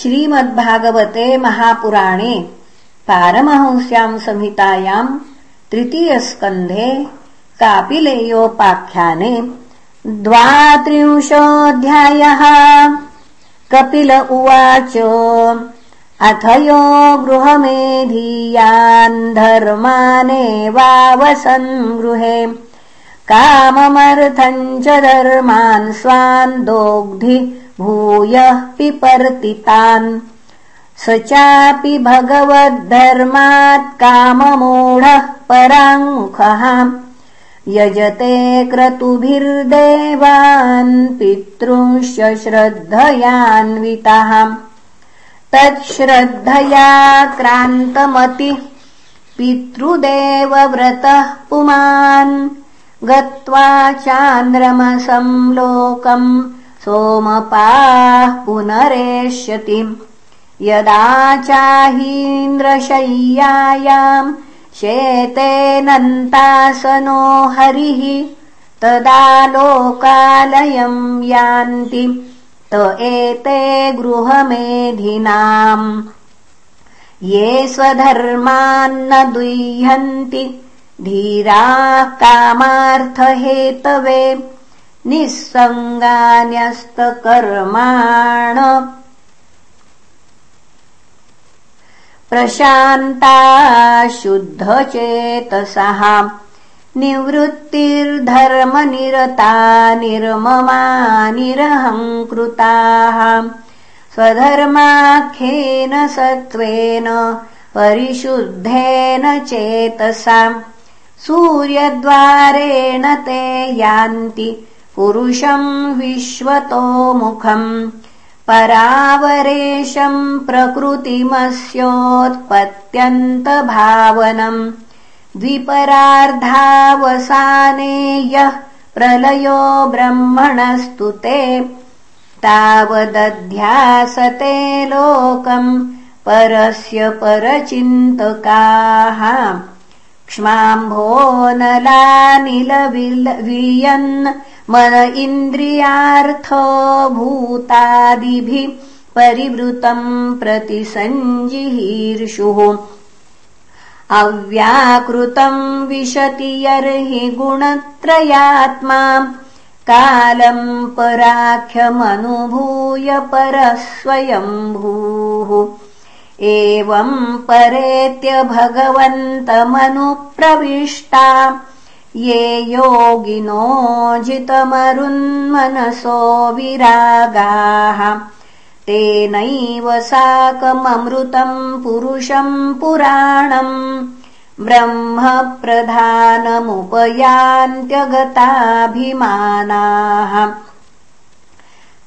श्रीमद्भागवते महापुराणे पारमहंस्याम् संहितायाम् तृतीयस्कन्धे कापिलेयोपाख्याने द्वात्रिंशोऽध्यायः। कपिल उवाच अथ यो गृहमेधीयान् धर्मानेवावसन् गृहे। काममर्थम् च धर्मान् स्वान् दोग्धि भूयः पिपर्तितान् स चापि भगवद्धर्मात् काममूढः पराङ्मुखः। यजते क्रतुभिर्देवान् पितृंश्च श्रद्धयान्वितः। तच्छ्रद्धया क्रान्तमति पितृदेवव्रतः पुमान्। गत्वा चान्द्रमसं लोकम् सोमपाः पुनरेष्यति। यदा चाहीन्द्रशय्यायाम् शेतेनन्तासनो हरिः तदा लोकालयम् यान्ति। त एते गृहमेधिनाम्। ये स्वधर्मान्न दुह्यन्ति। धीराः कामार्थहेतवे निःसङ्गान्यस्तकर्माण। प्रशान्ता शुद्धचेतसः। निवृत्तिर्धर्मनिरता निर्ममा निरहङ्कृताः। स्वधर्माख्येन सत्त्वेन परिशुद्धेन चेतसा। सूर्यद्वारेण ते यान्ति पुरुषम् विश्वतोमुखम् परावरेशम् प्रकृतिमस्योत्पत्त्यन्तभावनम् द्विपरार्धावसाने यः प्रलयो ब्रह्मणस्तु ते तावदध्यासते लोकम् परस्य परचिन्तकाः क्ष्माम्भोनलानिलवियन् मन इन्द्रियार्थो भूतादिभिः परिवृतम् प्रतिसञ्जिहीर्षुः। अव्याकृतम् विशति यर्हि गुणत्रयात्मा। कालम् पराख्यमनुभूय परः स्वयम्भूः एवम् परेत्य भगवन्तमनुप्रविष्टा ये योगिनो जितमरुन्मनसो विरागाः। तेनैव साकममृतम् पुरुषम् पुराणम् ब्रह्मप्रधानमुपयान्त्यगताभिमानाः।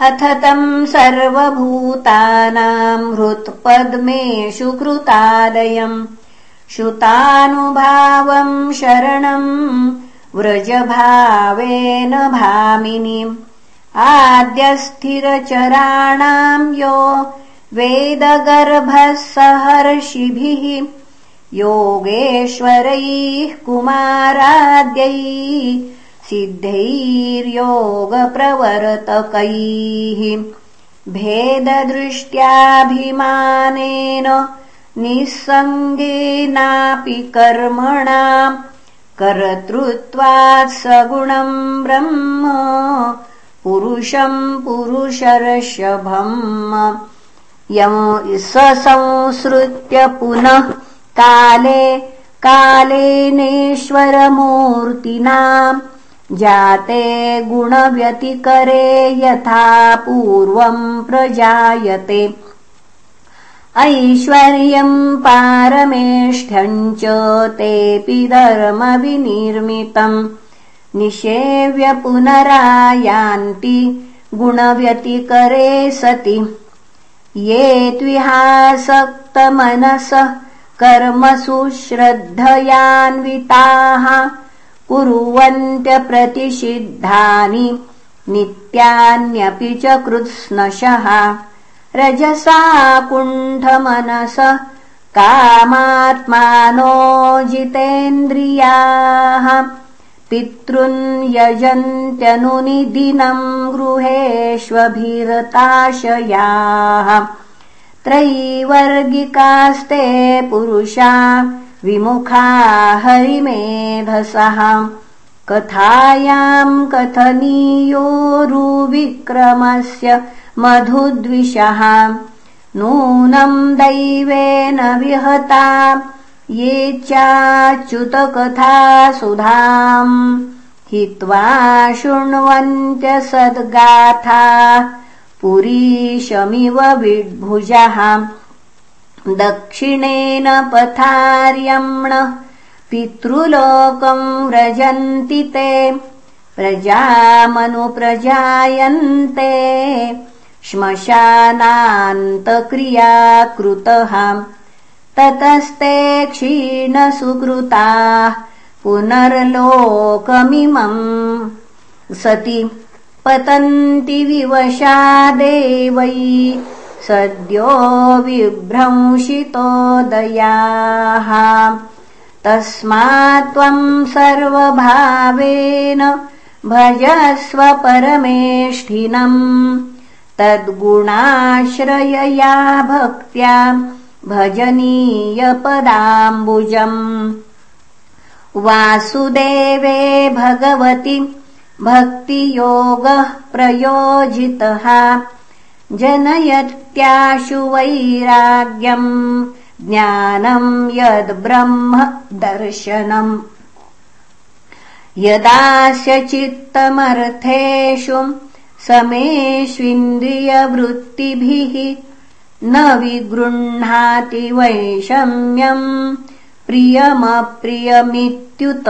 अथ तम् सर्वभूतानाम् हृत्पद्मेषु कृतालयम् श्रुतानुभावम् शरणम् व्रजभावेन भामिनीम् आद्यस्थिरचराणाम् यो वेदगर्भः सहर्षिभिः योगेश्वरैः कुमाराद्यैः सिद्धैर्योगप्रवर्तकैः। भेददृष्ट्याभिमानेन निःसङ्गेनापि कर्मणा कर्तृत्वात् सगुणम् ब्रह्म पुरुषम् पुरुषर्षभम्। यम् संसृत्य पुनः काले कालेनेश्वरमूर्तिना जाते गुणव्यतिकरे यथा पूर्वम् प्रजायते ऐश्वर्यम् पारमेष्ठ्यम् च तेऽपि धर्मविनिर्मितम्। निषेव्य पुनरायान्ति गुणव्यतिकरे सति। ये त्विहासक्तमनसः कर्मसु श्रद्धयान्विताः कुर्वन्त्यप्रतिषिद्धानि नित्यान्यपि च कृत्स्नशः रजसा कुण्ठमनसः। कामात्मानो जितेन्द्रियाः। पितृन् यजन्त्यनुनिदिनम् गृहेष्वभिरताशयाः। त्रैवर्गिकास्ते पुरुषा विमुखा हरिमेधसः। कथायाम् कथनीयोरुविक्रमस्य मधुद्विषः। नूनम् दैवेन विहता ये चाच्युतकथा सुधाम् हित्वा शृण्वन्त्य सद्गाथा पुरीशमिव विड्भुजः दक्षिणेन पथार्यम्णः पितृलोकम् व्रजन्ति ते प्रजामनुप्रजायन्ते श्मशानान्तक्रियाकृतः। ततस्ते क्षीणसुकृताः पुनर्लोकमिमम्। सति पतन्ति विवशा देवै सद्यो विभ्रंशितोदयाः। तस्मात् त्वम् सर्वभावेन भजस्व परमेष्ठिनम् तद्गुणाश्रयया भक्त्या भजनीयपदाम्बुजम्। वासुदेवे भगवति भक्तियोगः प्रयोजितः। जनयत्याशु वैराग्यम् ज्ञानम् यद्ब्रह्म दर्शनम्। यदास्य चित्तमर्थेषु समेष्विन्द्रियवृत्तिभिः न विगृह्णाति वैषम्यम् प्रियमप्रियमित्युत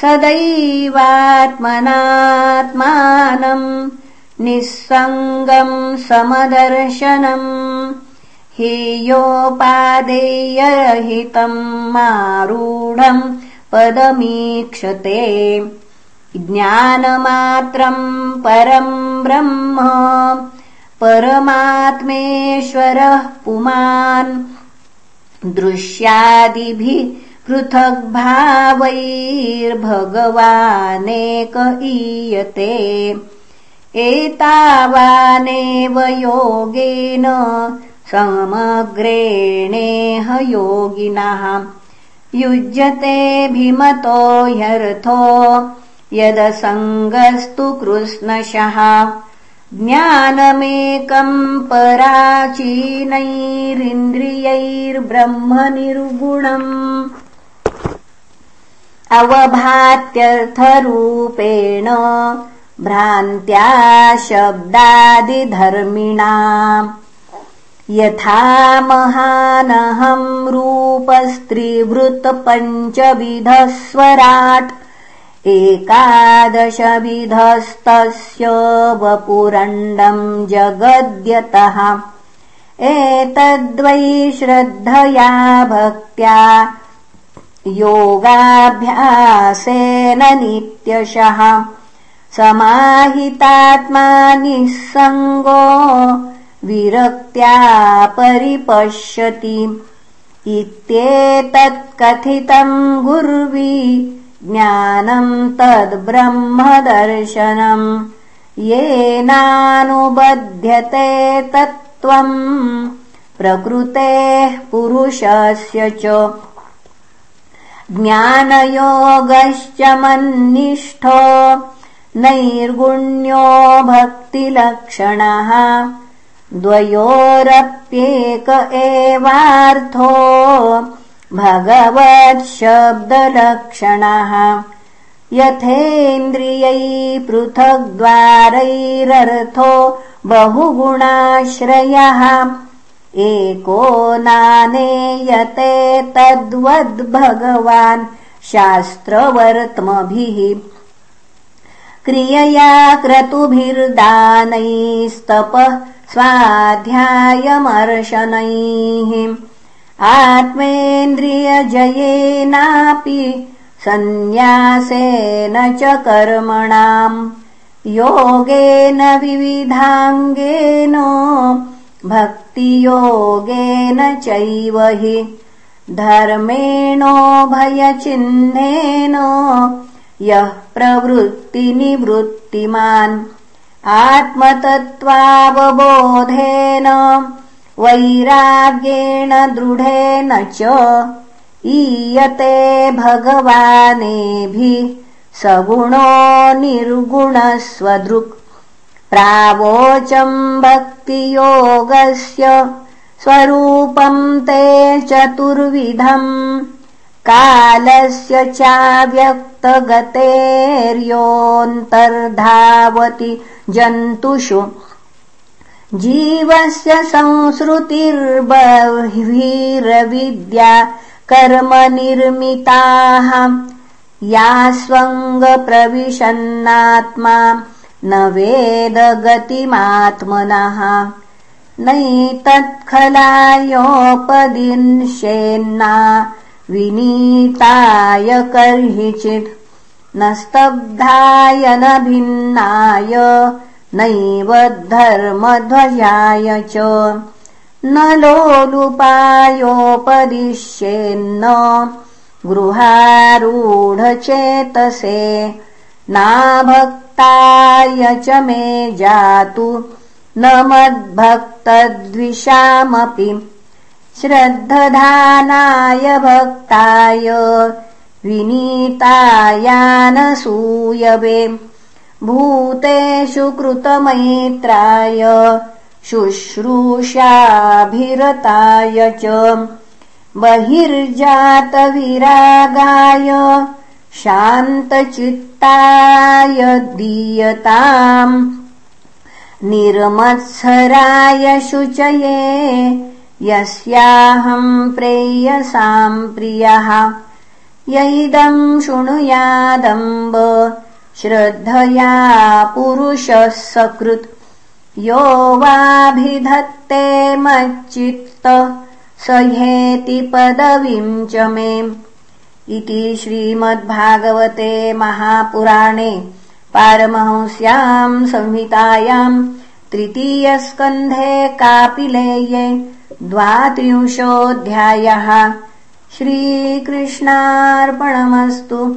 सदैवात्मनात्मानम् निःसङ्गम् समदर्शनम् हेयोपादेयहितम् मारूढम् पदमीक्षते ज्ञानमात्रम् परम् ब्रह्म परमात्मेश्वरः पुमान्। दृश्यादिभिः पृथग्भावैर्भगवानेक ईयते। एतावानेव योगेन समग्रेणेह योगिनः। युज्यतेऽभिमतो ह्यर्थो यदसङ्गस्तु कृष्णशः ज्ञानमेकम् पराचीनैरिन्द्रियैर्ब्रह्मनिर्गुणम्। अवभात्यर्थरूपेण भ्रान्त्या शब्दादिधर्मिणा यथा महानहम् रूपस्त्रीवृत्पञ्चविधस्वराट् एकादशविधस्तस्य वपुरण्डम् जगद्यतः। एतद्वै श्रद्धया भक्त्या योगाभ्यासेन नित्यशः। समाहितात्मा निःसङ्गो विरक्त्या परिपश्यति। इत्येतत्कथितम् गुर्वी ज्ञानम् तद्ब्रह्मदर्शनम् येनानुबध्यते तत्त्वम् प्रकृतेः पुरुषस्य च ज्ञानयोगश्च मन्निष्ठो नैर्गुण्यो भक्तिलक्षणः द्वयोरप्येक एवार्थो भगवत्शब्दलक्षणः यथेन्द्रियै पृथग्द्वारैरर्थो बहुगुणाश्रयः। एको नानेयते तद्वद्भगवान् शास्त्रवर्त्मभिः। क्रियया क्रतुभिर्दानैस्तपः स्वाध्यायमर्शनैः आत्मेन्द्रियजयेनापि सन्न्यासेन च कर्मणाम् योगेन विविधाङ्गेन भक्तियोगेन चैव हि धर्मेणोभयचिह्नेन यः प्रवृत्तिनिवृत्तिमान् आत्मतत्त्वावबोधेन वैराग्येण दृढेन च ईयते भगवानेभिः सगुणो निर्गुणस्वदृक् प्रावोचम् भक्तियोगस्य स्वरूपम् ते चतुर्विधम् कालस्य चाव्यक्तगतेर्योऽन्तर्धावति जन्तुषु जीवस्य संसृतिर्बहिरविद्या कर्मनिर्मिताः। या स्वङ्गप्रविशन्नात्मा न वेदगतिमात्मनः। नैतत्खलायोपदिश्येन्ना विनीताय कर्हिचित्। न स्तब्धाय न भिन्नाय नैव धर्मध्वजाय च। न लोलुपायोपदिश्येन्न। गृहारूढचेतसे। नाभक्ताय च मे जातु। न मद्भक्तद्विषामपि। श्रद्धधानाय भक्ताय। विनीतायानसूयवे भूतेषु कृतमैत्राय शुश्रूषाभिरताय च। बहिर्जातविरागाय शान्तचित्ताय दीयताम्। निर्मत्सराय शुचये यस्याहम् प्रेयसाम् प्रियः। य इदम् शृणुयादम्ब श्रद्धया पुरुषः सकृत् यो वाभिधत्ते मच्चित्त स ह्येति पदवीम् च मे। इति श्रीमद्भागवते महापुराणे पारमहंस्याम् संहितायाम् तृतीयस्कन्धे कापिलेये द्वात्रिंशोऽध्यायः। श्रीकृष्णार्पणमस्तु